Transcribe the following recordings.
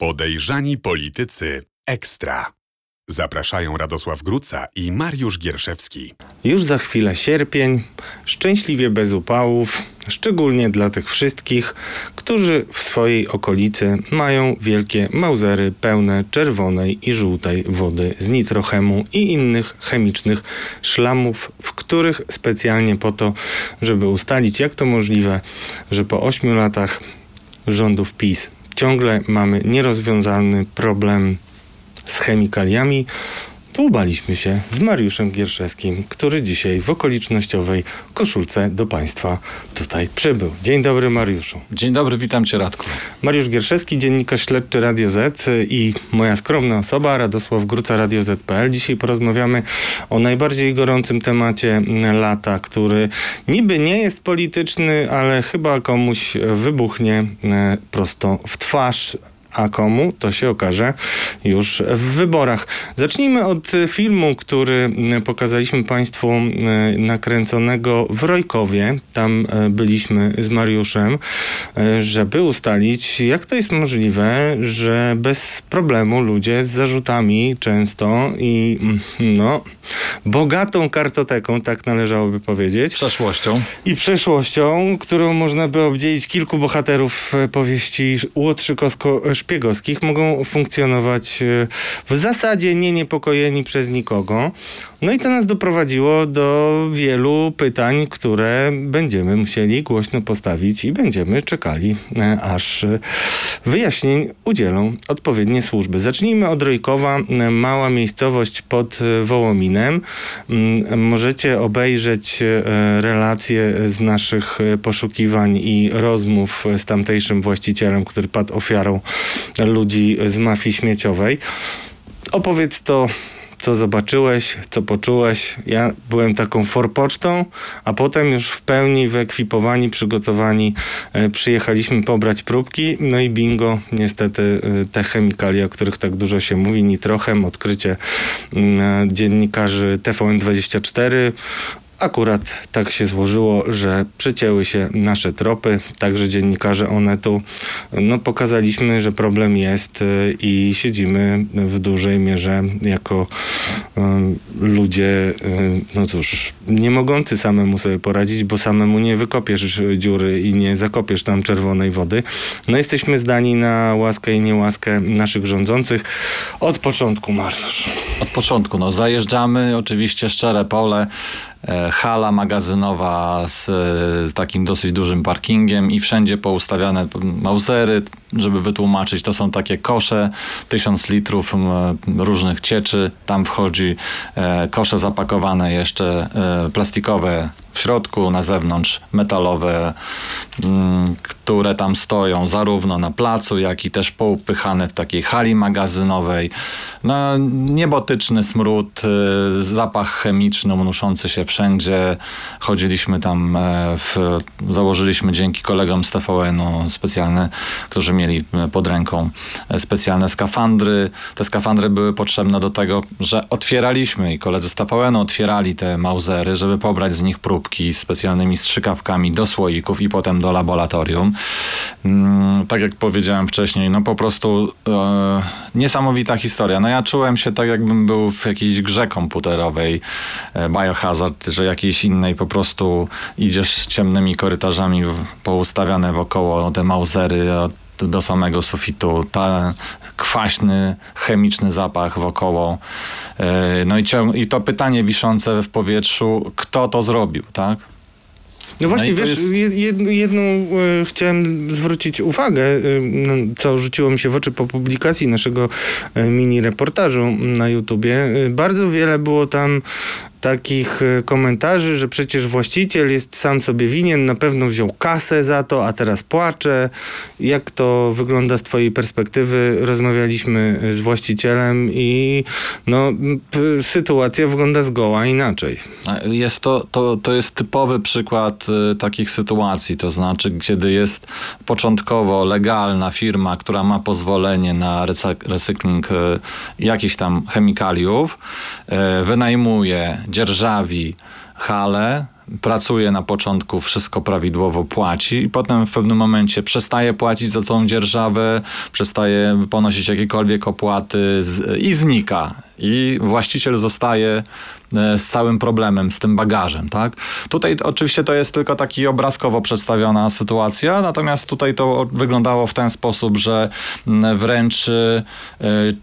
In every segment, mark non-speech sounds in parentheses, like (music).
Podejrzani politycy ekstra. Zapraszają Radosław Gruca i Mariusz Gierszewski. Już za chwilę sierpień, szczęśliwie bez upałów, szczególnie dla tych wszystkich, którzy w swojej okolicy mają wielkie mauzery pełne czerwonej i żółtej wody z nitrochemu i innych chemicznych szlamów, w których specjalnie po to, żeby ustalić jak to możliwe, że po ośmiu latach rządów PiS ciągle mamy nierozwiązalny problem z chemikaliami, to ubaliśmy się z Mariuszem Gierszewskim, który dzisiaj w okolicznościowej koszulce do Państwa tutaj przybył. Dzień dobry Mariuszu. Dzień dobry, witam Cię Radku. Mariusz Gierszewski, dziennikarz śledczy Radio Z i moja skromna osoba, Radosław Gruca, Radio Z.pl. Dzisiaj porozmawiamy o najbardziej gorącym temacie lata, który niby nie jest polityczny, ale chyba komuś wybuchnie e, prosto w twarz a komu to się okaże już w wyborach. Zacznijmy od filmu, który pokazaliśmy Państwu e, nakręconego w Rojkowie. Tam e, byliśmy z Mariuszem, e, żeby ustalić, jak to jest możliwe, że bez problemu ludzie z zarzutami często i mm, no, bogatą kartoteką, tak należałoby powiedzieć. Przeszłością. I przeszłością, którą można by obdzielić kilku bohaterów powieści Łotrzykowsko szpiegowskich mogą funkcjonować e, w zasadzie nie niepokojeni przez nikogo. No i to nas doprowadziło do wielu pytań, które będziemy musieli głośno postawić i będziemy czekali, e, aż e, wyjaśnień udzielą odpowiednie służby. Zacznijmy od Rojkowa, mała miejscowość pod Wołominem. Mm, możecie obejrzeć relacje z naszych poszukiwań i rozmów z tamtejszym właścicielem, który padł ofiarą ludzi z mafii śmieciowej. Opowiedz to co zobaczyłeś, co poczułeś. Ja byłem taką forpocztą, a potem już w pełni wyekwipowani, przygotowani e, przyjechaliśmy pobrać próbki. No i bingo, niestety e, te chemikalia, o których tak dużo się mówi, nitrochem, odkrycie mm, dziennikarzy TVN24, Akurat tak się złożyło, że przecięły się nasze tropy, także dziennikarze Onetu no, pokazaliśmy, że problem jest y, i siedzimy w dużej mierze jako um, ludzie, um, no cóż, nie mogący samemu sobie poradzić, bo samemu nie wykopiesz dziury i nie zakopiesz tam czerwonej wody. No jesteśmy zdani na łaskę i niełaskę naszych rządzących od początku, Mariusz. Od początku, no zajeżdżamy, oczywiście szczere pole, hala magazynowa z, z, takim dosyć dużym parkingiem i wszędzie poustawiane mausery, żeby wytłumaczyć, to są takie kosze, tysiąc litrów różnych cieczy, tam wchodzi e, kosze zapakowane jeszcze e, plastikowe w środku, na zewnątrz metalowe, mm, które tam stoją zarówno na placu, jak i też poupychane w takiej hali magazynowej. No, niebotyczny smród, y, zapach chemiczny unoszący się wszędzie. Chodziliśmy tam, e, w, założyliśmy dzięki kolegom z TVN-u specjalne, którzy mieli e, pod ręką e, specjalne skafandry. Te skafandry były potrzebne do tego, że otwieraliśmy i koledzy z TVN-u otwierali te mauzery, żeby pobrać z nich próbki specjalnymi strzykawkami do słoików i potem do laboratorium. Mm, tak jak powiedziałem wcześniej, no po prostu e, niesamowita historia. No ja czułem się tak, jakbym był w jakiejś grze komputerowej e, Biohazard, że jakiejś innej po prostu idziesz ciemnymi korytarzami poustawiane wokoło te mauzery, do samego sufitu, ten kwaśny, chemiczny zapach wokoło. E, no i, i to pytanie wiszące w powietrzu, kto to zrobił, tak? No właśnie, no wiesz, jest... jedną e, chciałem zwrócić uwagę, e, no, co rzuciło mi się w oczy po publikacji naszego e, mini reportażu na YouTubie. E, bardzo wiele było tam takich e, komentarzy, że przecież właściciel jest sam sobie winien, na pewno wziął kasę za to, a teraz płacze. Jak to wygląda z twojej perspektywy? Rozmawialiśmy z właścicielem i no, sytuacja wygląda zgoła inaczej. Jest to, to, to jest typowy przykład y, takich sytuacji, to znaczy, kiedy jest początkowo legalna firma, która ma pozwolenie na recykling jakichś tam chemikaliów, wynajmuje dzierżawi hale, pracuje na początku, wszystko prawidłowo płaci i potem w pewnym momencie przestaje płacić za tą dzierżawę, przestaje ponosić jakiekolwiek opłaty z, i znika i właściciel zostaje e, z całym problemem, z tym bagażem, tak? Tutaj oczywiście to jest tylko taki obrazkowo przedstawiona sytuacja, natomiast tutaj to wyglądało w ten sposób, że wręcz e,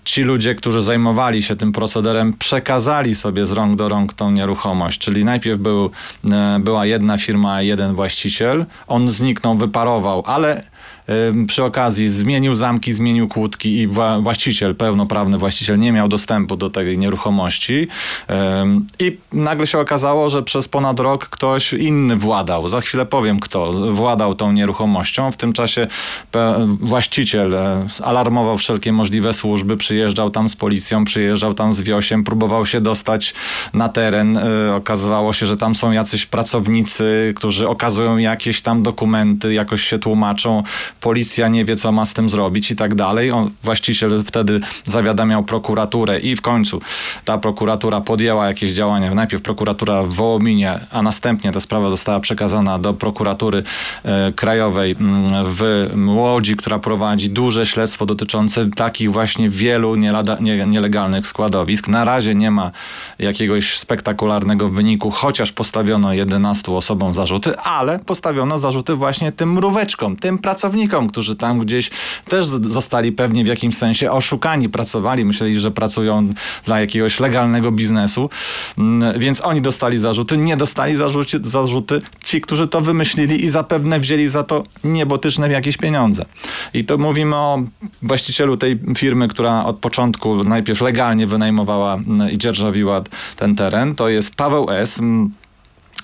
ci ludzie, którzy zajmowali się tym procederem, przekazali sobie z rąk do rąk tą nieruchomość, czyli najpierw był, e, była jedna firma, jeden właściciel, on zniknął, wyparował, ale przy okazji zmienił zamki, zmienił kłódki i właściciel, pełnoprawny właściciel nie miał dostępu do tej nieruchomości i nagle się okazało, że przez ponad rok ktoś inny władał. Za chwilę powiem kto władał tą nieruchomością. W tym czasie właściciel e, alarmował wszelkie możliwe służby, przyjeżdżał tam z policją, przyjeżdżał tam z wiosiem, próbował się dostać na teren. E, okazywało się, że tam są jacyś pracownicy, którzy okazują jakieś tam dokumenty, jakoś się tłumaczą policja nie wie, co ma z tym zrobić i tak dalej. On, właściciel wtedy zawiadamiał prokuraturę i w końcu ta prokuratura podjęła jakieś działania. Najpierw prokuratura w Wołominie, a następnie ta sprawa została przekazana do prokuratury e, krajowej mm, w Łodzi, która prowadzi duże śledztwo dotyczące takich właśnie wielu nielada, nie, nielegalnych składowisk. Na razie nie ma jakiegoś spektakularnego wyniku, chociaż postawiono 11 osobom zarzuty, ale postawiono zarzuty właśnie tym mróweczkom, tym pracownikom, pracownikom, którzy tam gdzieś też zostali pewnie w jakimś sensie oszukani, pracowali, myśleli, że pracują dla jakiegoś legalnego biznesu, mm, więc oni dostali zarzuty, nie dostali zarzuty, zarzuty ci, którzy to wymyślili i zapewne wzięli za to niebotyczne jakieś pieniądze. I to mówimy o właścicielu tej firmy, która od początku najpierw legalnie wynajmowała mm, i dzierżawiła ten teren, to jest Paweł S.,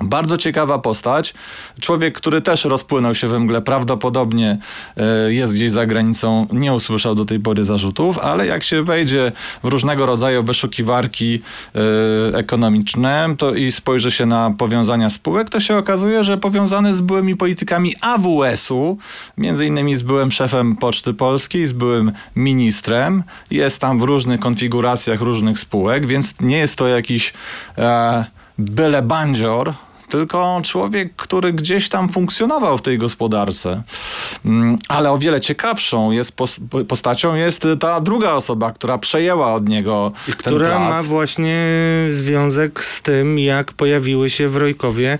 bardzo ciekawa postać. Człowiek, który też rozpłynął się we mgle, prawdopodobnie e, jest gdzieś za granicą, nie usłyszał do tej pory zarzutów, ale jak się wejdzie w różnego rodzaju wyszukiwarki e, ekonomiczne to i spojrzy się na powiązania spółek, to się okazuje, że powiązany z byłymi politykami AWS-u, między innymi z byłym szefem Poczty Polskiej, z byłym ministrem, jest tam w różnych konfiguracjach różnych spółek, więc nie jest to jakiś e, byle bandzior, tylko człowiek, który gdzieś tam funkcjonował w tej gospodarce. Mm, ale o wiele ciekawszą jest postacią jest ta druga osoba, która przejęła od niego I ten która plac. ma właśnie związek z tym, jak pojawiły się w Rojkowie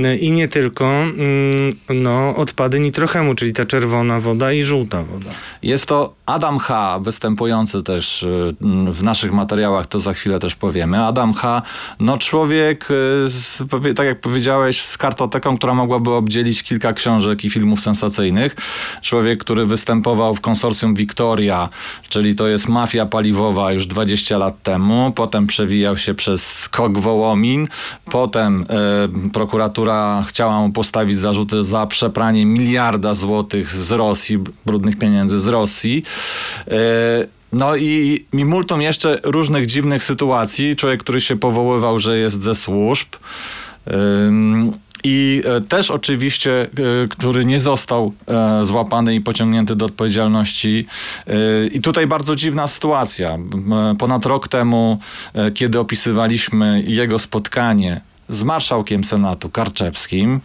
y, i nie tylko mm, no, odpady nitrochemu, czyli ta czerwona woda i żółta woda. Jest to Adam H., występujący też y, w naszych materiałach, to za chwilę też powiemy. Adam H., no człowiek, y, z, tak jak powiedziałeś, z kartoteką, która mogłaby obdzielić kilka książek i filmów sensacyjnych. Człowiek, który występował w konsorcjum Victoria, czyli to jest mafia paliwowa już 20 lat temu. Potem przewijał się przez skok Wołomin. Potem y, prokuratura chciała mu postawić zarzuty za przepranie miliarda złotych z Rosji, brudnych pieniędzy z Rosji. Y, no i mi multum jeszcze różnych dziwnych sytuacji. Człowiek, który się powoływał, że jest ze służb. I e, też oczywiście, e, który nie został e, złapany i pociągnięty do odpowiedzialności. I tutaj bardzo dziwna sytuacja. Ponad rok temu, kiedy opisywaliśmy jego spotkanie z marszałkiem Senatu Karczewskim.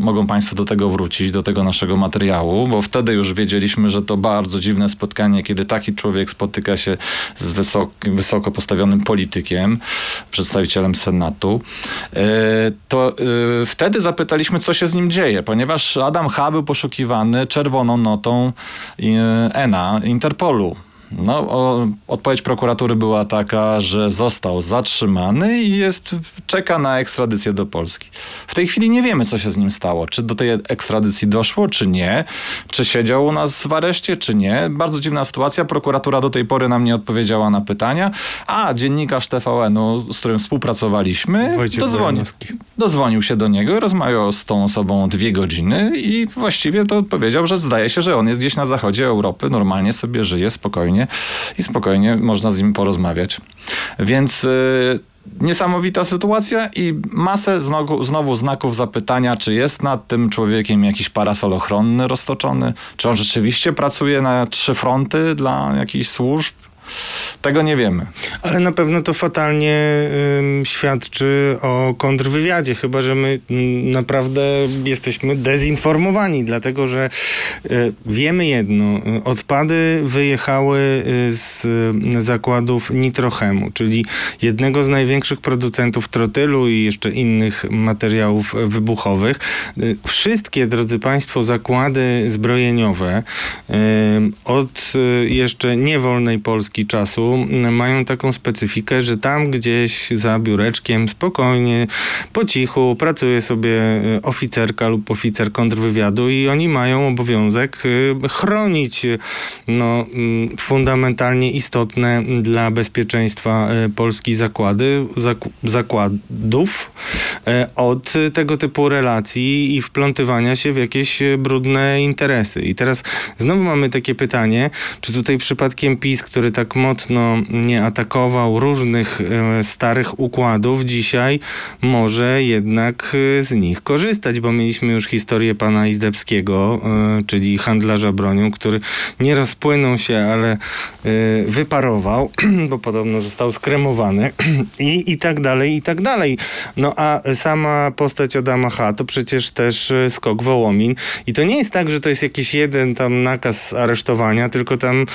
Mogą Państwo do tego wrócić, do tego naszego materiału, bo wtedy już wiedzieliśmy, że to bardzo dziwne spotkanie, kiedy taki człowiek spotyka się z wysoko, wysoko postawionym politykiem, przedstawicielem Senatu. E, to e, wtedy zapytaliśmy, co się z nim dzieje, ponieważ Adam H. był poszukiwany czerwoną notą ENA Interpolu. No, o, odpowiedź prokuratury była taka, że został zatrzymany i jest, czeka na ekstradycję do Polski. W tej chwili nie wiemy, co się z nim stało. Czy do tej ekstradycji doszło, czy nie. Czy siedział u nas w areszcie, czy nie. Bardzo dziwna sytuacja. Prokuratura do tej pory nam nie odpowiedziała na pytania, a dziennikarz TVN-u, z którym współpracowaliśmy, dozwonił, dozwonił się do niego rozmawiał z tą osobą dwie godziny i właściwie to powiedział, że zdaje się, że on jest gdzieś na zachodzie Europy, normalnie sobie żyje, spokojnie i spokojnie można z nim porozmawiać. Więc y, niesamowita sytuacja i masę znowu, znowu, znaków zapytania, czy jest nad tym człowiekiem jakiś parasol ochronny roztoczony, czy on rzeczywiście pracuje na trzy fronty dla jakichś służb. Tego nie wiemy. Ale na pewno to fatalnie y, świadczy o kontrwywiadzie, chyba że my y, naprawdę jesteśmy dezinformowani, dlatego że y, wiemy jedno. Odpady wyjechały z zakładów Nitrochemu, czyli jednego z największych producentów trotylu i jeszcze innych materiałów wybuchowych. Wszystkie, drodzy Państwo, zakłady zbrojeniowe od jeszcze niewolnej Polski czasu mają taką specyfikę, że tam gdzieś za biureczkiem spokojnie, po cichu pracuje sobie e, oficerka lub oficer kontrwywiadu i oni mają obowiązek e, chronić no, mm, fundamentalnie istotne dla bezpieczeństwa e, Polski zakłady, zakładów od tego typu relacji i wplątywania się w jakieś brudne interesy. I teraz znowu mamy takie pytanie, czy tutaj przypadkiem PiS, który tak mocno nie atakował różnych e, starych układów, dzisiaj może jednak e, z nich korzystać, bo mieliśmy już historię pana Izdebskiego, e, czyli handlarza bronią, który nie rozpłynął się, ale wyparował, (clears throat) bo podobno został skremowany (clears throat) i, i tak dalej, i tak dalej. No a sama postać Adama H. to przecież też skok Wołomin i to nie jest tak, że to jest jakiś jeden tam nakaz aresztowania, tylko tam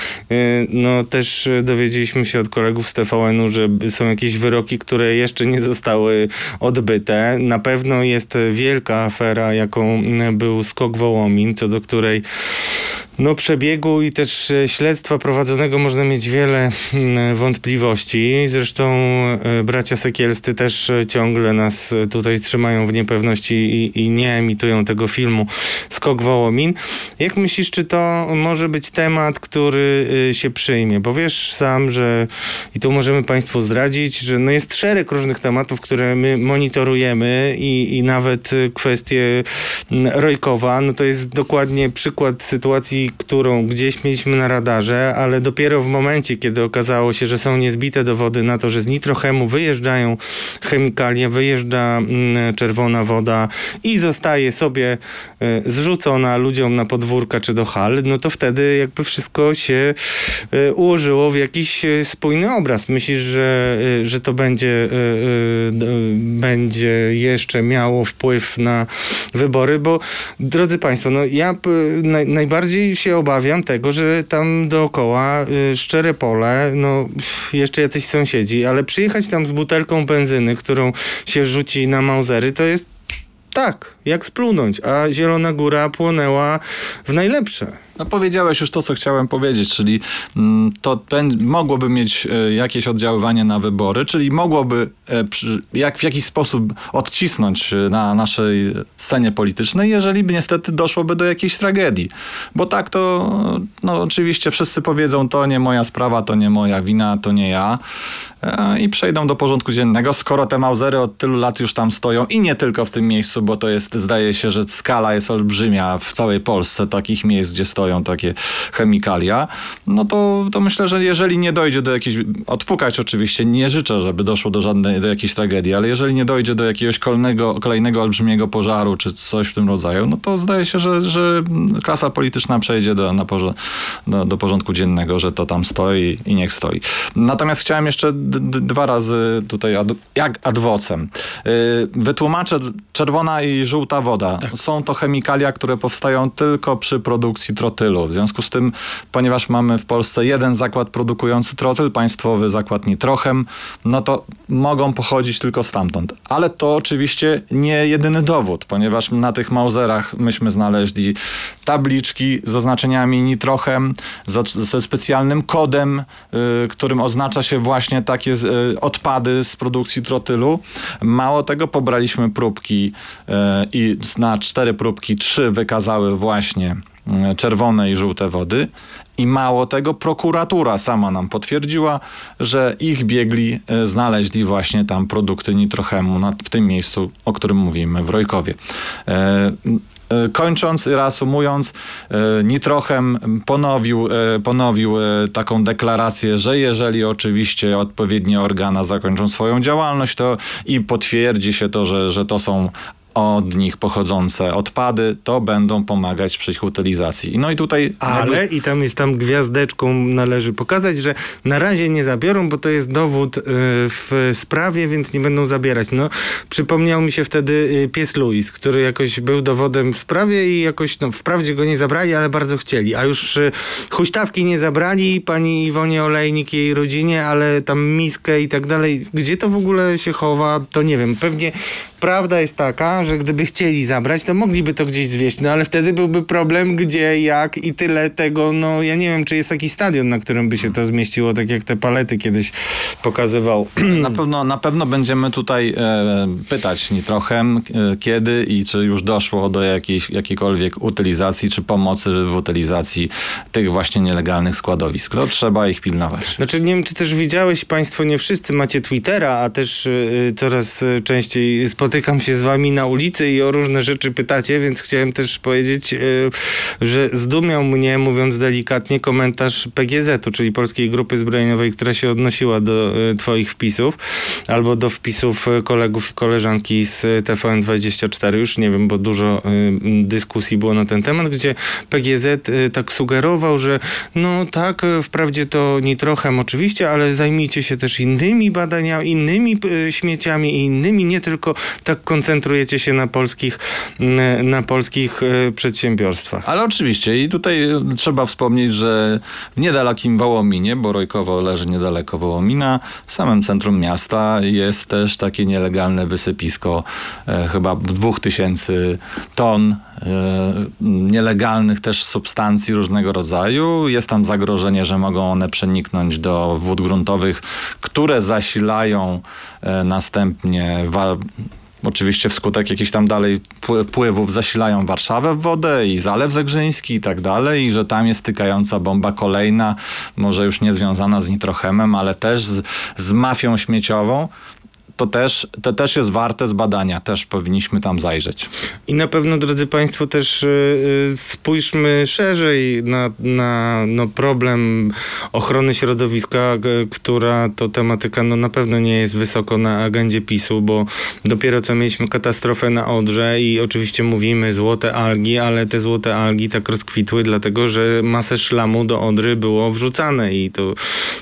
no też dowiedzieliśmy się od kolegów z TVN-u, że są jakieś wyroki, które jeszcze nie zostały odbyte. Na pewno jest wielka afera, jaką był skok Wołomin, co do której no, przebiegu i też e, śledztwa prowadzonego można mieć wiele mm, wątpliwości. Zresztą e, bracia Sekielscy też e, ciągle nas tutaj trzymają w niepewności i, i nie emitują tego filmu Skok Wołomin. Jak myślisz, czy to może być temat, który się przyjmie? Bo wiesz sam, że i tu możemy Państwu zdradzić, że no jest szereg różnych tematów, które my monitorujemy i, i nawet kwestie mm, Rojkowa, no to jest dokładnie przykład sytuacji, którą gdzieś mieliśmy na radarze, ale dopiero w momencie, kiedy okazało się, że są niezbite dowody na to, że z nitrochemu wyjeżdżają chemikalia, wyjeżdża mm, czerwona woda i zostaje sobie e, zrzucona ludziom na podwórka czy do hal, no to wtedy jakby wszystko się e, ułożyło w jakiś e, spójny obraz. Myślisz, że, że to będzie, będzie jeszcze miało wpływ na wybory, bo drodzy Państwo, no ja najbardziej się obawiam tego, że tam dookoła y, szczere pole, no jeszcze jacyś sąsiedzi, ale przyjechać tam z butelką benzyny, którą się rzuci na mauzery, to jest tak, jak splunąć, a Zielona Góra płonęła w najlepsze. No powiedziałeś już to, co chciałem powiedzieć, czyli mm, to mogłoby mieć e, jakieś oddziaływanie na wybory, czyli mogłoby e, jak, w jakiś sposób odcisnąć e, na naszej scenie politycznej, jeżeli by niestety doszłoby do jakiejś tragedii. Bo tak to, no oczywiście wszyscy powiedzą, to nie moja sprawa, to nie moja wina, to nie ja i przejdą do porządku dziennego, skoro te Mausery od tylu lat już tam stoją i nie tylko w tym miejscu, bo to jest, zdaje się, że skala jest olbrzymia w całej Polsce takich miejsc, gdzie stoją takie chemikalia, no to, to myślę, że jeżeli nie dojdzie do jakiejś, odpukać oczywiście, nie życzę, żeby doszło do żadnej, do jakiejś tragedii, ale jeżeli nie dojdzie do jakiegoś kolejnego, kolejnego olbrzymiego pożaru, czy coś w tym rodzaju, no to zdaje się, że, że klasa polityczna przejdzie do, na porze, do, do porządku dziennego, że to tam stoi i niech stoi. Natomiast chciałem jeszcze dwa razy tutaj ad, jak adwocem. Yy, wytłumaczę, czerwona i żółta woda. Tak. Są to chemikalia, które powstają tylko przy produkcji trotylu. W związku z tym, ponieważ mamy w Polsce jeden zakład produkujący trotyl, państwowy zakład nitrochem, no to mogą pochodzić tylko stamtąd. Ale to oczywiście nie jedyny dowód, ponieważ na tych Mauserach myśmy znaleźli tabliczki z oznaczeniami nitrochem, ze specjalnym kodem, yy, którym oznacza się właśnie takie yy, odpady z produkcji trotylu. Mało tego, pobraliśmy próbki yy, i na cztery próbki trzy wykazały właśnie czerwone i żółte wody. I mało tego, prokuratura sama nam potwierdziła, że ich biegli e, znaleźli właśnie tam produkty nitrochemu w tym miejscu, o którym mówimy, w Rojkowie. E, kończąc reasumując, Nitrochem ponowił, ponowił taką deklarację, że jeżeli oczywiście odpowiednie organa zakończą swoją działalność to i potwierdzi się to, że, że to są od nich pochodzące odpady, to będą pomagać przy ich utylizacji. No i tutaj... Ale jakby... i tam jest tam gwiazdeczką należy pokazać, że na razie nie zabiorą, bo to jest dowód y, w sprawie, więc nie będą zabierać. No, przypomniał mi się wtedy y, pies Louis, który jakoś był dowodem w sprawie i jakoś, no wprawdzie go nie zabrali, ale bardzo chcieli. A już y, huśtawki nie zabrali pani Iwonie Olejnik i jej rodzinie, ale tam miskę i tak dalej. Gdzie to w ogóle się chowa, to nie wiem. Pewnie prawda jest taka, że gdyby chcieli zabrać, to mogliby to gdzieś zwieść, no ale wtedy byłby problem, gdzie, jak i tyle tego, no ja nie wiem, czy jest taki stadion, na którym by się to zmieściło, tak jak te palety kiedyś pokazywał. Na pewno, na pewno będziemy tutaj e, pytać Nitrochem, e, kiedy i czy już doszło do jakiejś, jakiejkolwiek utylizacji, czy pomocy w utylizacji tych właśnie nielegalnych składowisk. To trzeba ich pilnować. Znaczy, nie wiem, czy też widziałeś, państwo nie wszyscy macie Twittera, a też y, coraz częściej spotykam się z wami na ulicy i o różne rzeczy pytacie, więc chciałem też powiedzieć, y, że zdumiał mnie, mówiąc delikatnie, komentarz PGZ-u, czyli Polskiej Grupy Zbrojeniowej, która się odnosiła do y, twoich wpisów albo do wpisów kolegów i koleżanki z TVN24. Już nie wiem, bo dużo dyskusji było na ten temat, gdzie PGZ tak sugerował, że no tak, wprawdzie to nitrochem oczywiście, ale zajmijcie się też innymi badaniami, innymi śmieciami i innymi, nie tylko tak koncentrujecie się na polskich, na polskich e, przedsiębiorstwach. Ale oczywiście i tutaj e, trzeba wspomnieć, że w niedalekim Wołominie, bo Rojkowo leży niedaleko Wołomina, w samym centrum miasta jest też takie nielegalne wysypisko e, chyba dwóch tysięcy ton nielegalnych też substancji różnego rodzaju. Jest tam zagrożenie, że mogą one przeniknąć do wód gruntowych, które zasilają następnie Oczywiście wskutek jakichś tam dalej pływów zasilają Warszawę w wodę i Zalew Zegrzyński i tak dalej i że tam jest stykająca bomba kolejna, może już nie związana z nitrochemem, ale też z, z mafią śmieciową to też, to też jest warte zbadania, też powinniśmy tam zajrzeć. I na pewno, drodzy Państwo, też yy, spójrzmy szerzej na, na no, problem ochrony środowiska, która to tematyka no, na pewno nie jest wysoko na agendzie PiSu, bo dopiero co mieliśmy katastrofę na Odrze i oczywiście mówimy złote algi, ale te złote algi tak rozkwitły, dlatego że masę szlamu do Odry było wrzucane i to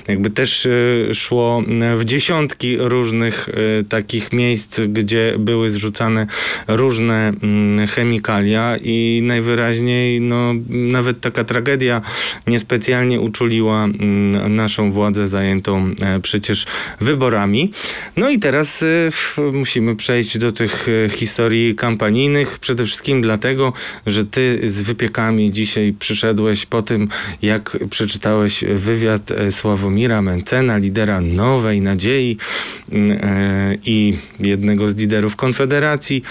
jakby też yy, szło w dziesiątki różnych takich miejsc, gdzie były zrzucane różne mm, chemikalia i najwyraźniej no, nawet taka tragedia niespecjalnie uczuliła mm, naszą władzę zajętą e, przecież wyborami. No i teraz e, musimy przejść do tych e, historii kampanijnych, przede wszystkim dlatego, że ty z wypiekami dzisiaj przyszedłeś po tym, jak przeczytałeś wywiad Sławomira Mencena, lidera Nowej Nadziei, mm, i jednego z liderów Konfederacji,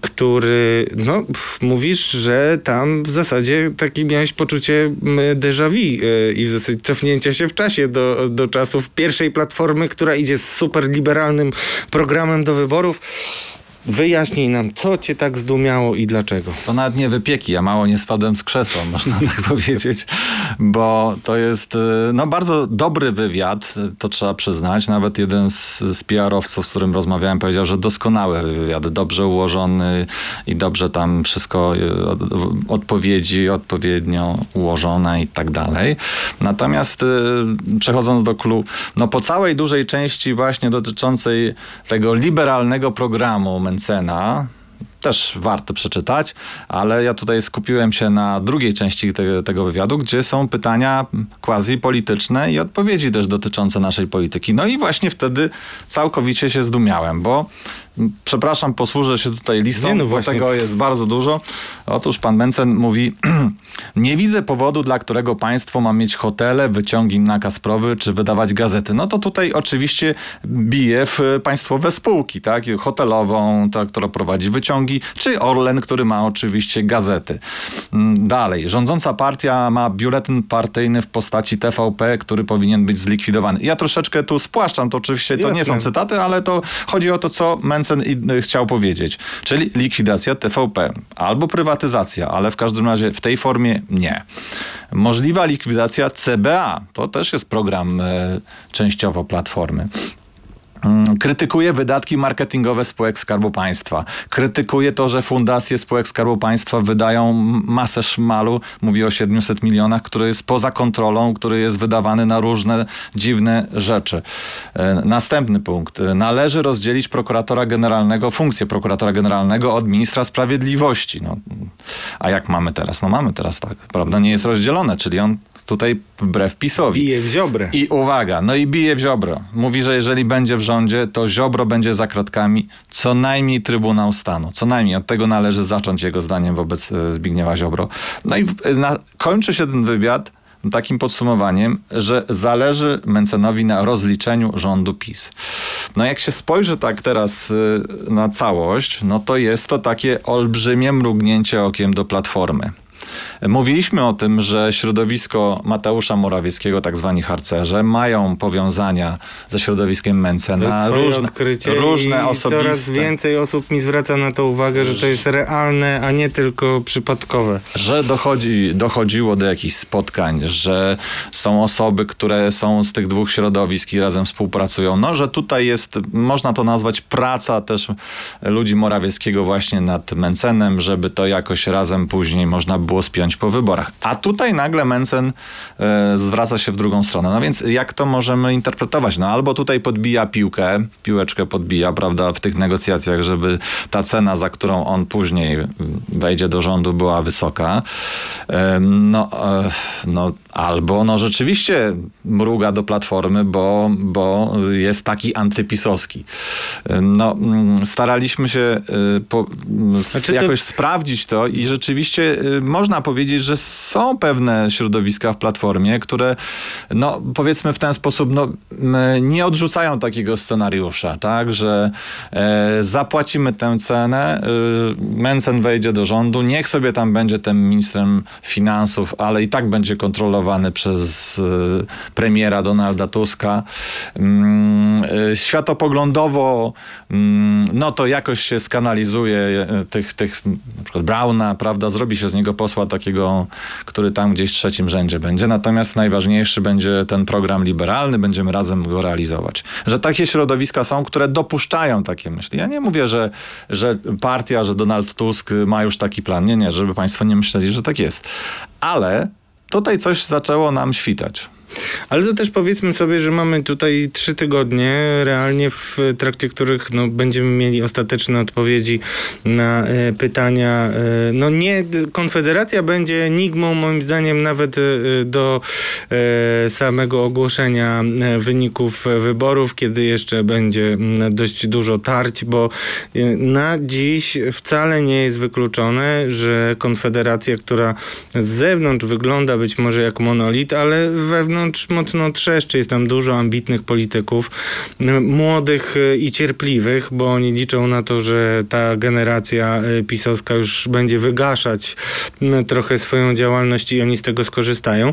który, no, mówisz, że tam w zasadzie takie miałeś poczucie déjà vu e, i w zasadzie cofnięcia się w czasie do, do czasów pierwszej platformy, która idzie z super liberalnym programem do wyborów. Wyjaśnij nam, co cię tak zdumiało i dlaczego. To nawet nie wypieki, ja mało nie spadłem z krzesła, (laughs) można tak powiedzieć, bo to jest y, no, bardzo dobry wywiad, to trzeba przyznać. Nawet jeden z, z PR-owców, z którym rozmawiałem, powiedział, że doskonały wywiad, dobrze ułożony i dobrze tam wszystko, y, odpowiedzi odpowiednio ułożone i tak dalej. Natomiast y, przechodząc do klubu, no po całej dużej części właśnie dotyczącej tego liberalnego programu, Mencena, też warto przeczytać, ale ja tutaj skupiłem się na drugiej części te, tego wywiadu, gdzie są pytania quasi polityczne i odpowiedzi też dotyczące naszej polityki. No i właśnie wtedy całkowicie się zdumiałem, bo przepraszam, posłużę się tutaj listą, Nie, no bo tego jest bardzo dużo. Otóż pan Mencen mówi, (clears throat) nie widzę powodu, dla którego państwo ma mieć hotele, wyciągi na Kasprowy, czy wydawać gazety. No to tutaj oczywiście bije w państwowe spółki, tak? Hotelową, ta, która prowadzi wyciągi, czy Orlen, który ma oczywiście gazety. Mm, dalej, rządząca partia ma biuletyn partyjny w postaci TVP, który powinien być zlikwidowany. Ja troszeczkę tu spłaszczam, to oczywiście to Jasne. nie są cytaty, ale to chodzi o to, co Mencen Mencen chciał powiedzieć. Czyli likwidacja TVP albo prywatyzacja, ale w każdym razie w tej formie nie. Możliwa likwidacja CBA, to też jest program e, częściowo Platformy. Mm, krytykuje wydatki marketingowe spółek Skarbu Państwa. Krytykuje to, że fundacje spółek Skarbu Państwa wydają masę szmalu, mówi o 700 milionach, który jest poza kontrolą, który jest wydawany na różne dziwne rzeczy. E, następny punkt. Należy rozdzielić prokuratora generalnego, funkcję prokuratora generalnego od ministra sprawiedliwości. No, a jak mamy teraz? No mamy teraz tak, prawda? Nie jest rozdzielone, czyli on tutaj wbrew PiSowi. Bije w ziobrę. I uwaga, no i bije w ziobro. Mówi, że jeżeli będzie w rządzie, to ziobro będzie za kratkami, co najmniej Trybunał Stanu. Co najmniej. Od tego należy zacząć jego zdaniem wobec e, Zbigniewa Ziobro. No i na, kończy się ten wywiad takim podsumowaniem, że zależy Mencenowi na rozliczeniu rządu PiS. No jak się spojrzy tak teraz e, na całość, no to jest to takie olbrzymie mrugnięcie okiem do Platformy. Mówiliśmy o tym, że środowisko Mateusza Morawieckiego, tak zwani harcerze, mają powiązania ze środowiskiem Mencena. Różne, różne i osobiste. Coraz więcej osób mi zwraca na to uwagę, że to jest realne, a nie tylko przypadkowe. Że dochodzi, dochodziło do jakichś spotkań, że są osoby, które są z tych dwóch środowisk i razem współpracują. No, że tutaj jest, można to nazwać praca też ludzi Morawieckiego właśnie nad Mencenem, żeby to jakoś razem później można było spiąć po wyborach. A tutaj nagle Mencen e, zwraca się w drugą stronę. No więc jak to możemy interpretować? No albo tutaj podbija piłkę, piłeczkę podbija, prawda, w tych negocjacjach, żeby ta cena, za którą on później wejdzie do rządu, była wysoka. E, no, e, no albo no rzeczywiście mruga do Platformy, bo, bo jest taki antypisowski. No, mm, staraliśmy się e, po, znaczy jakoś to... sprawdzić to i rzeczywiście e, można powiedzieć, że są pewne środowiska w Platformie, które no powiedzmy w ten sposób no, nie odrzucają takiego scenariusza, tak, że e, zapłacimy tę cenę, e, wejdzie do rządu, niech sobie tam będzie tym ministrem finansów, ale i tak będzie kontrolowany przez e, premiera Donalda Tuska. E, światopoglądowo mm, no to jakoś się skanalizuje e, tych, tych na przykład Brauna, prawda, zrobi się z niego posła takiego, który tam gdzieś w trzecim rzędzie będzie. Natomiast najważniejszy będzie ten program liberalny, będziemy razem go realizować. Że takie środowiska są, które dopuszczają takie myśli. Ja nie mówię, że, że partia, że Donald Tusk ma już taki plan. Nie, nie, żeby państwo nie myśleli, że tak jest. Ale tutaj coś zaczęło nam świtać. Ale to też powiedzmy sobie, że mamy tutaj trzy tygodnie, realnie w trakcie których no, będziemy mieli ostateczne odpowiedzi na e, pytania. E, no nie, Konfederacja będzie enigmą moim zdaniem nawet e, do e, samego ogłoszenia e, wyników wyborów, kiedy jeszcze będzie dość dużo tarć, bo e, na dziś wcale nie jest wykluczone, że Konfederacja, która z zewnątrz wygląda być może jak monolit, ale wewnątrz wewnątrz mocno trzeszczy. Jest tam dużo ambitnych polityków, młodych e, i cierpliwych, bo oni liczą na to, że ta generacja e, pisowska już będzie wygaszać trochę swoją działalność i oni z tego skorzystają.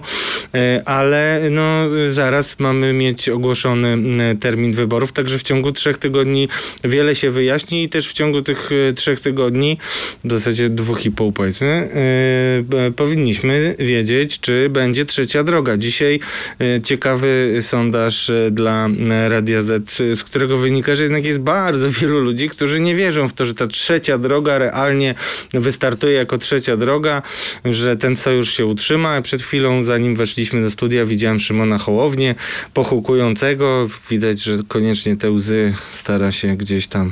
E, ale no, zaraz mamy mieć ogłoszony termin wyborów, także w ciągu trzech tygodni wiele się wyjaśni i też w ciągu tych trzech tygodni, w zasadzie dwóch i pół powiedzmy, powinniśmy wiedzieć, czy będzie trzecia droga. Dzisiaj ciekawy sondaż e, dla e, Radia Z, z którego wynika, że jednak jest bardzo (laughs) wielu ludzi, którzy nie wierzą w to, że ta trzecia droga realnie wystartuje jako trzecia droga, że ten sojusz się utrzyma. Przed chwilą, zanim weszliśmy do studia, widziałem Szymona Hołownię pochukującego. Widać, że koniecznie te łzy stara się gdzieś tam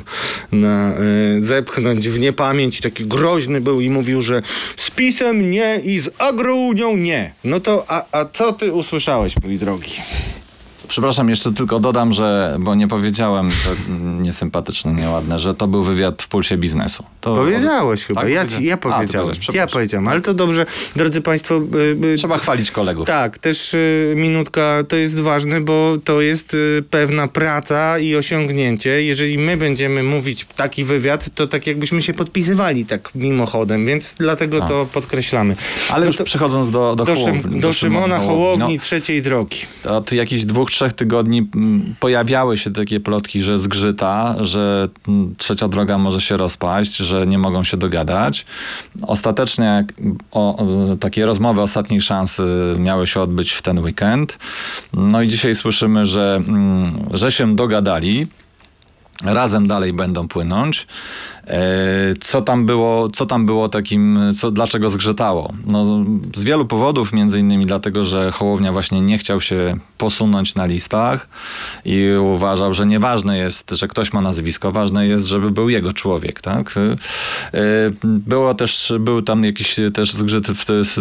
na, y, zepchnąć w niepamięć. Taki groźny był i mówił, że z PiSem nie i z Agrounią nie. No to, a, a co ty usłyszałeś? Mój drogi. Przepraszam, jeszcze tylko dodam, że, bo nie powiedziałem, to niesympatyczne, nieładne, że to był wywiad w pulsie biznesu. To Powiedziałeś chyba, tak, ja, ci, ja powiedziałem. A, ja powiedziałem, ale to dobrze, drodzy Państwo. Y, y, Trzeba chwalić kolegów. Tak, też y, minutka to jest ważne, bo to jest pewna praca i osiągnięcie. Jeżeli my będziemy mówić taki wywiad, to tak jakbyśmy się podpisywali tak mimochodem, więc dlatego a. to podkreślamy. Ale no już to, przechodząc do do, do, do Szymona Hołowni, no, trzeciej drogi. Od jakichś dwóch, trzech tygodni mm, pojawiały się takie plotki, że zgrzyta, że mm, trzecia droga może się rozpaść, że nie mogą się dogadać. Ostatecznie o, takie rozmowy ostatniej szansy miały się odbyć w ten weekend. No i dzisiaj słyszymy, że, mm, że się dogadali. razem dalej będą płynąć. E, co tam było, co tam było takim, co, dlaczego zgrzytało? No, z wielu powodów, między innymi dlatego, że Hołownia właśnie nie chciał się posunąć na listach i uważał, że nieważne jest, że ktoś ma nazwisko, ważne jest, żeby był jego człowiek, tak? E, było też, był tam jakiś też zgrzyt,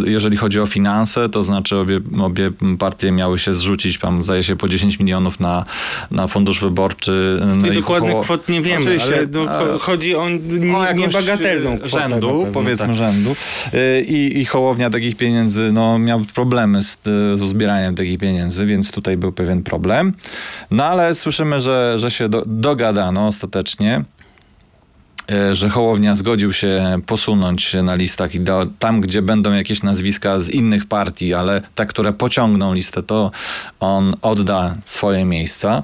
jeżeli chodzi o finanse, to znaczy obie, obie partie miały się zrzucić, tam zdaje się po 10 milionów na, na fundusz wyborczy. No dokładnych kwot nie wiemy, ale no, chodzi o o niebagatelną kwotę. Rzędu, powiedzmy tak. rzędu. Y, I, I Hołownia takich pieniędzy, no miał problemy z, z uzbieraniem takich pieniędzy, więc tutaj był pewien problem. No ale słyszymy, że, że się do, dogadano ostatecznie. Że Hołownia zgodził się posunąć na listach i do, tam, gdzie będą jakieś nazwiska z innych partii, ale te, które pociągną listę, to on odda swoje miejsca.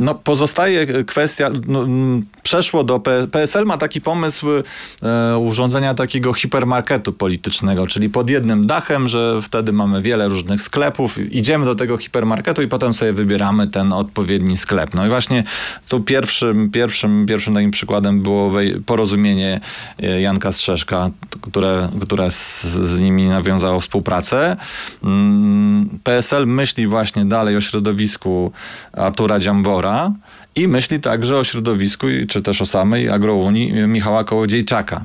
No, pozostaje kwestia, no, przeszło do PSL ma taki pomysł e, urządzenia takiego hipermarketu politycznego, czyli pod jednym dachem, że wtedy mamy wiele różnych sklepów, idziemy do tego hipermarketu i potem sobie wybieramy ten odpowiedni sklep. No i właśnie tu pierwszym, pierwszym, pierwszym takim przykładem było porozumienie e, Janka Strzeszka, które, które z, z nimi nawiązało współpracę. Mm, PSL myśli właśnie dalej o środowisku Artura Dziambora i myśli także o środowisku, czy też o samej agrounii Michała Kołodziejczaka.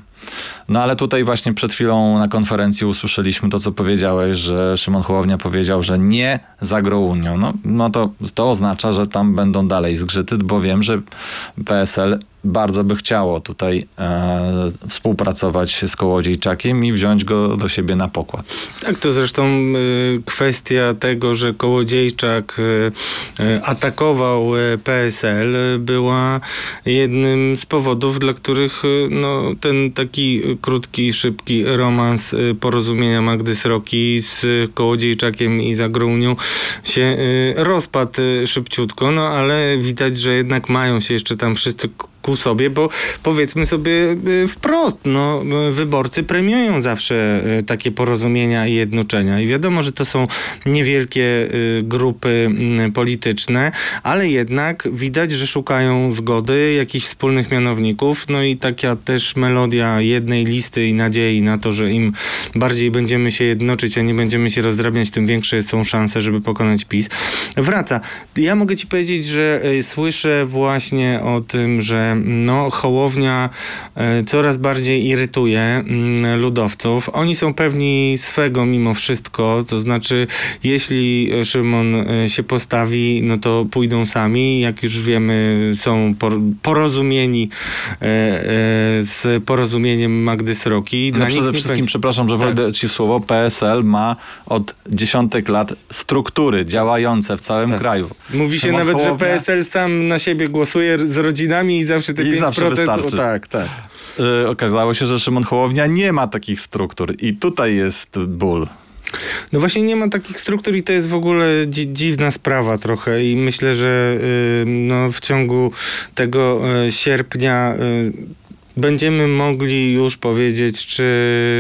No ale tutaj właśnie przed chwilą na konferencji usłyszeliśmy to, co powiedziałeś, że Szymon Hołownia powiedział, że nie z agrounią. No, no to, to oznacza, że tam będą dalej zgrzyty, bo wiem, że PSL bardzo by chciało tutaj e, współpracować z Kołodziejczakiem i wziąć go do siebie na pokład. Tak, to zresztą y, kwestia tego, że Kołodziejczak y, y, atakował PSL była jednym z powodów, dla których no, ten taki krótki, szybki romans porozumienia Magdy Sroki z Kołodziejczakiem i Zagrunią się rozpadł szybciutko, no ale widać, że jednak mają się jeszcze tam wszyscy ku sobie, bo powiedzmy sobie y, wprost, no, wyborcy premiują zawsze y, takie porozumienia i jednoczenia. I wiadomo, że to są niewielkie y, grupy mm, polityczne, ale jednak widać, że szukają zgody, jakichś wspólnych mianowników, no i taka też melodia jednej listy i nadziei na to, że im bardziej będziemy się jednoczyć, a nie będziemy się rozdrabniać, tym większe są szanse, żeby pokonać PiS. Wraca. Ja mogę ci powiedzieć, że słyszę właśnie o tym, że no, Hołownia e, coraz bardziej irytuje mm, ludowców. Oni są pewni swego mimo wszystko, to znaczy jeśli Szymon e, się postawi, no to pójdą sami. Jak już wiemy, są porozumieni e, z porozumieniem Magdy Sroki. No przede wszystkim, będzie... przepraszam, że tak. wejdę ci w słowo, PSL ma od dziesiątek lat struktury działające w całym tak. kraju. Mówi się nawet, Hołownia... że PSL sam na siebie głosuje z rodzinami i zawsze zawsze te I 5%. Zawsze wystarczy. tak, tak. Yy, okazało się, że Szymon Hołownia nie ma takich struktur i tutaj jest ból. No właśnie nie ma takich struktur i to jest w ogóle dzi dziwna sprawa trochę i myślę, że yy, no, w ciągu tego yy, sierpnia y, będziemy mogli już powiedzieć, czy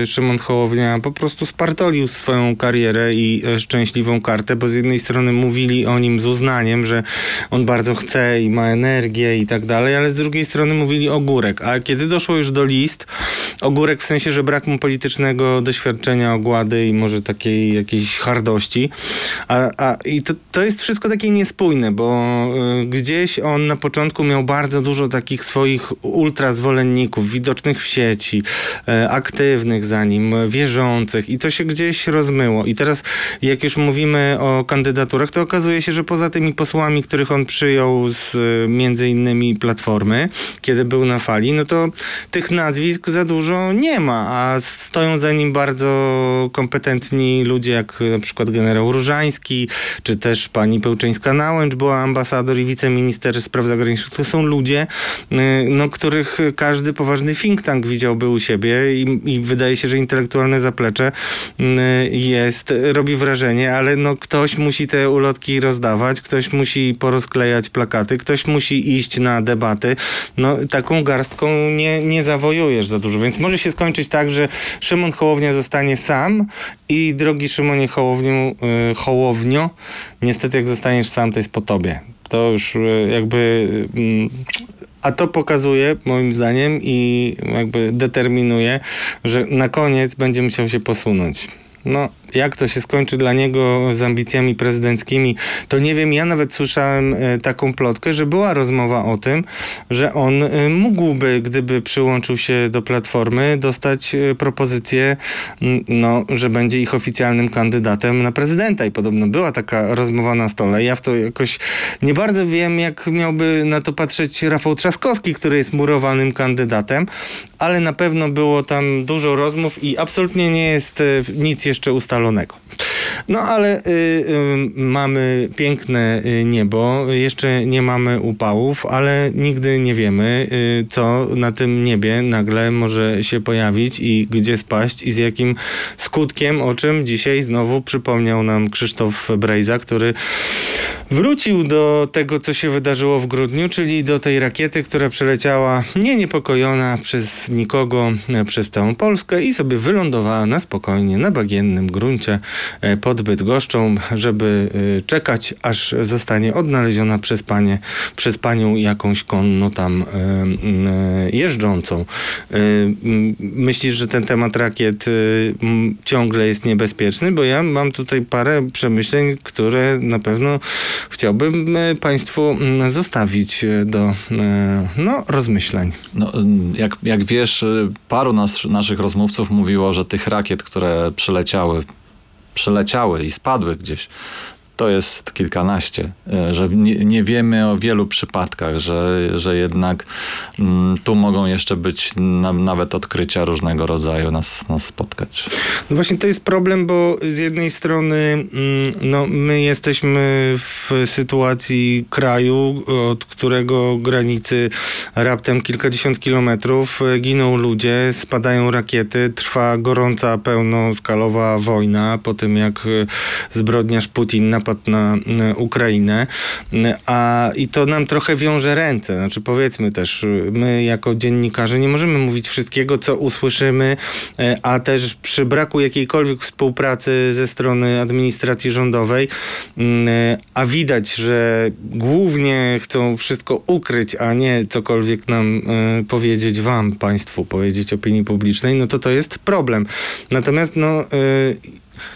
Szymon Hołownia po prostu spartolił swoją karierę i e, szczęśliwą kartę, bo z jednej strony mówili o nim z uznaniem, że on bardzo chce i ma energię i tak dalej, ale z drugiej strony mówili ogórek. A kiedy doszło już do list, ogórek w sensie, że brak mu politycznego doświadczenia, ogłady i może takiej jakiejś hardości. A, a i to, to jest wszystko takie niespójne, bo y, gdzieś on na początku miał bardzo dużo takich swoich ultra widocznych w sieci, e, aktywnych za nim, wierzących i to się gdzieś rozmyło. I teraz jak już mówimy o kandydaturach, to okazuje się, że poza tymi posłami, których on przyjął z e, między innymi Platformy, kiedy był na fali, no to tych nazwisk za dużo nie ma, a stoją za nim bardzo kompetentni ludzie, jak na przykład generał Różański, czy też pani Pełczyńska-Nałęcz była ambasador i wiceminister spraw zagranicznych. To są ludzie, e, no, których każdy poważny think tank widziałby u siebie i, i wydaje się, że intelektualne zaplecze mm, jest, robi wrażenie, ale no ktoś musi te ulotki rozdawać, ktoś musi porozklejać plakaty, ktoś musi iść na debaty. No taką garstką nie, nie zawojujesz za dużo, więc może się skończyć tak, że Szymon Hołownia zostanie sam i drogi Szymonie Hołowniu, y, Hołownio, niestety jak zostaniesz sam, to jest po tobie. To już y, jakby... A to pokazuje, moim zdaniem, i jakby determinuje, że na koniec będzie musiał się posunąć. No, jak to się skończy dla niego z ambicjami prezydenckimi, to nie wiem. Ja nawet słyszałem e, taką plotkę, że była rozmowa o tym, że on e, mógłby, gdyby przyłączył się do Platformy, dostać e, propozycję, no, że będzie ich oficjalnym kandydatem na prezydenta. I podobno była taka rozmowa na stole. Ja w to jakoś nie bardzo wiem, jak miałby na to patrzeć Rafał Trzaskowski, który jest murowanym kandydatem, ale na pewno było tam dużo rozmów i absolutnie nie jest nic jeszcze ustalonego. No ale y, y, mamy piękne y, niebo, jeszcze nie mamy upałów, ale nigdy nie wiemy, y, co na tym niebie nagle może się pojawić i gdzie spaść i z jakim skutkiem, o czym dzisiaj znowu przypomniał nam Krzysztof Brejza, który wrócił do tego, co się wydarzyło w grudniu, czyli do tej rakiety, która przeleciała nie niepokojona przez nikogo, przez całą Polskę i sobie wylądowała na spokojnie, na bagiennym gruncie e, pod Bydgoszczą, żeby e, czekać, aż zostanie odnaleziona przez panie, przez panią jakąś konno tam e, jeżdżącą. Myślisz, że ten temat rakiet ciągle jest niebezpieczny? Bo ja mam tutaj parę przemyśleń, które na pewno chciałbym Państwu zostawić do no, rozmyślań. No, jak, jak wiesz, paru nas, naszych rozmówców mówiło, że tych rakiet, które przyleciały, przyleciały i spadły gdzieś, to jest kilkanaście, y, że nie, nie wiemy o wielu przypadkach, że, że jednak mm, tu mogą jeszcze być na, nawet odkrycia różnego rodzaju nas, nas spotkać. No właśnie to jest problem, bo z jednej strony mm, no, my jesteśmy w sytuacji kraju, od którego granicy raptem kilkadziesiąt kilometrów e, giną ludzie, spadają rakiety, trwa gorąca, pełnoskalowa wojna po tym, jak e, zbrodniarz Putin napadł na Ukrainę, a i to nam trochę wiąże ręce. Znaczy powiedzmy też, my jako dziennikarze nie możemy mówić wszystkiego, co usłyszymy, e, a też przy braku jakiejkolwiek współpracy ze strony administracji rządowej, mm, e, a widać, że głównie chcą wszystko ukryć, a nie cokolwiek nam e, powiedzieć wam, państwu, powiedzieć opinii publicznej, no to to jest problem. Natomiast no,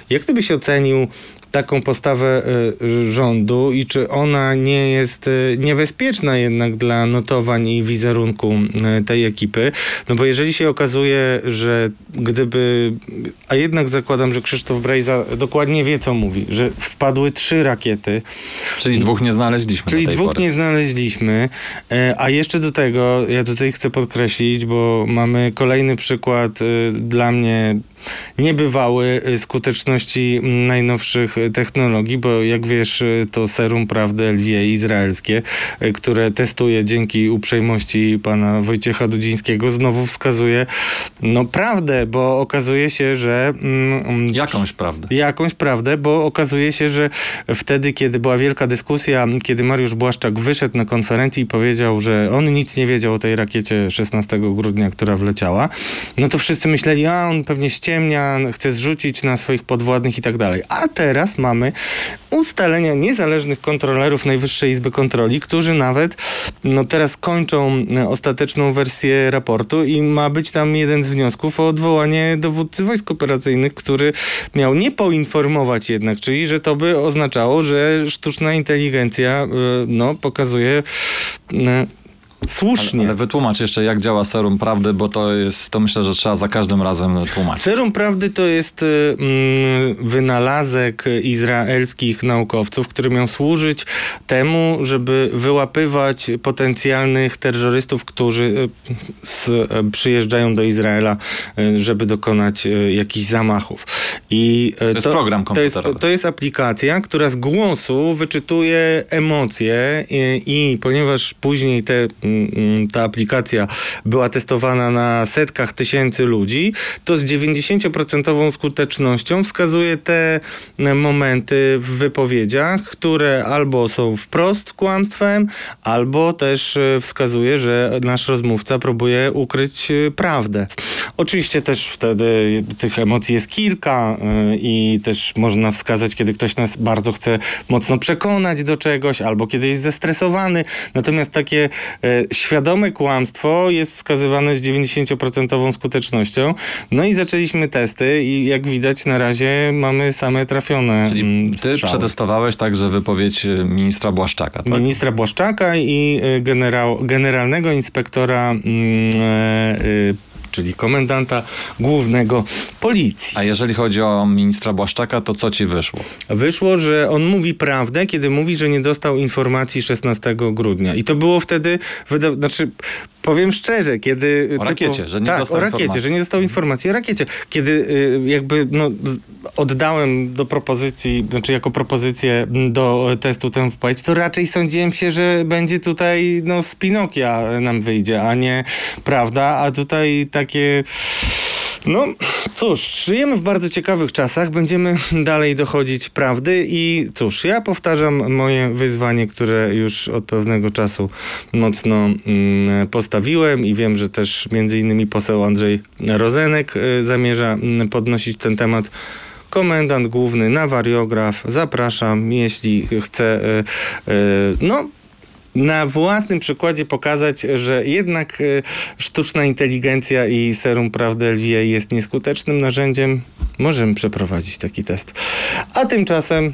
jak ty byś ocenił taką postawę y, rządu i czy ona nie jest y, niebezpieczna jednak dla notowań i wizerunku y, tej ekipy. No bo jeżeli się okazuje, że gdyby, a jednak zakładam, że Krzysztof Brejza dokładnie wie, co mówi, że wpadły trzy rakiety, Czyli dwóch nie znaleźliśmy Czyli dwóch pory. nie znaleźliśmy, e, a jeszcze do tego, ja tutaj chcę podkreślić, bo mamy kolejny przykład e, dla mnie niebywały e, skuteczności m, najnowszych e, technologii, bo jak wiesz, e, to serum prawdy lwie izraelskie, które testuje dzięki uprzejmości pana Wojciecha Dudzińskiego, znowu wskazuje no prawdę, bo okazuje się, że mm, mm, Jakąś prawdę. jakąś prawdę, bo okazuje się, że wtedy, kiedy była wielka dyskusja, kiedy Mariusz Błaszczak wyszedł na konferencji i powiedział, że on nic nie wiedział o tej rakiecie 16 grudnia, która wleciała, no to wszyscy myśleli, a on pewnie ściemnia, chce zrzucić na swoich podwładnych i tak dalej. A teraz mamy ustalenia niezależnych kontrolerów Najwyższej Izby Kontroli, którzy nawet no teraz kończą e, ostateczną wersję raportu i ma być tam jeden z wniosków o odwołanie dowódcy wojsk operacyjnych, który miał nie poinformować jednak, czyli że to by oznaczało, że sztuczna inteligencja e, no, pokazuje e, słusznie. Ale, ale wytłumacz jeszcze, jak działa serum prawdy, bo to jest, to myślę, że trzeba za każdym razem tłumaczyć. Serum Prawdy to jest y, mm, wynalazek izraelskich naukowców, który miał służyć temu, żeby wyłapywać potencjalnych terrorystów, którzy y, z, y, przyjeżdżają do Izraela, y, żeby dokonać y, jakichś zamachów. I, y, jest program to jest, komputerowy. to jest aplikacja, która z głosu wyczytuje emocje i, i ponieważ później te mm, ta aplikacja była testowana na setkach tysięcy ludzi, to z 90% skutecznością wskazuje te momenty w wypowiedziach, które albo są wprost kłamstwem, albo też e, wskazuje, że nasz rozmówca próbuje ukryć e, prawdę. Oczywiście też wtedy tych emocji jest kilka e, i też można wskazać, kiedy ktoś nas bardzo chce mocno przekonać do czegoś, albo kiedy jest zestresowany. Natomiast takie świadome kłamstwo jest wskazywane z 90% skutecznością. No i zaczęliśmy testy i jak widać na razie mamy same trafione Czyli mm, ty strzały. przetestowałeś także wypowiedź e, ministra Błaszczaka, tak? Ministra Błaszczaka i y, generał, generalnego inspektora, mm, e, y, czyli komendanta głównego policji. A jeżeli chodzi o ministra Błaszczaka, to co ci wyszło? Wyszło, że on mówi prawdę, kiedy mówi, że nie dostał informacji 16 grudnia. I to było wtedy, wyda- znaczy powiem szczerze, kiedy... O rakiecie, że nie tak, dostał o rakiecie, informacji. że nie dostał informacji o rakiecie. Kiedy y, jakby no, oddałem do propozycji, znaczy jako propozycję do testu tę wpłać, to raczej sądziłem się, że będzie tutaj no, z Pinokia nam wyjdzie, a nie prawda, a tutaj takie... No cóż, żyjemy w bardzo ciekawych czasach, będziemy dalej dochodzić prawdy i cóż, ja powtarzam moje wyzwanie, które już od pewnego czasu mocno mm, postawiłem i wiem, że też między innymi poseł Andrzej Rozenek y, zamierza mm, podnosić ten temat. Komendant główny na wariograf, zapraszam, jeśli chce, y, y, no na własnym przykładzie pokazać, że jednak y, sztuczna inteligencja i serum prawdy LVA jest nieskutecznym narzędziem, możemy przeprowadzić taki test. A tymczasem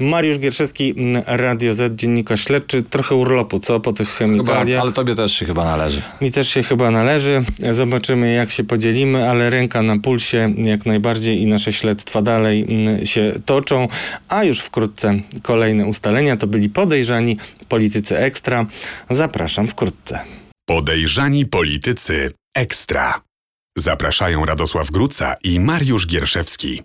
Mariusz Gierszewski, mm, Radio Z, dziennikarz śledczy, trochę urlopu, co po tych Chyba, chemikaliach. ale tobie też się chyba należy. Mi też się chyba należy. Zobaczymy, jak się podzielimy, ale ręka na pulsie jak najbardziej i nasze śledztwa dalej mm, się toczą. A już wkrótce kolejne ustalenia to byli podejrzani politycy ekstra. Zapraszam wkrótce. Podejrzani politycy ekstra. Zapraszają Radosław Gruca i Mariusz Gierszewski.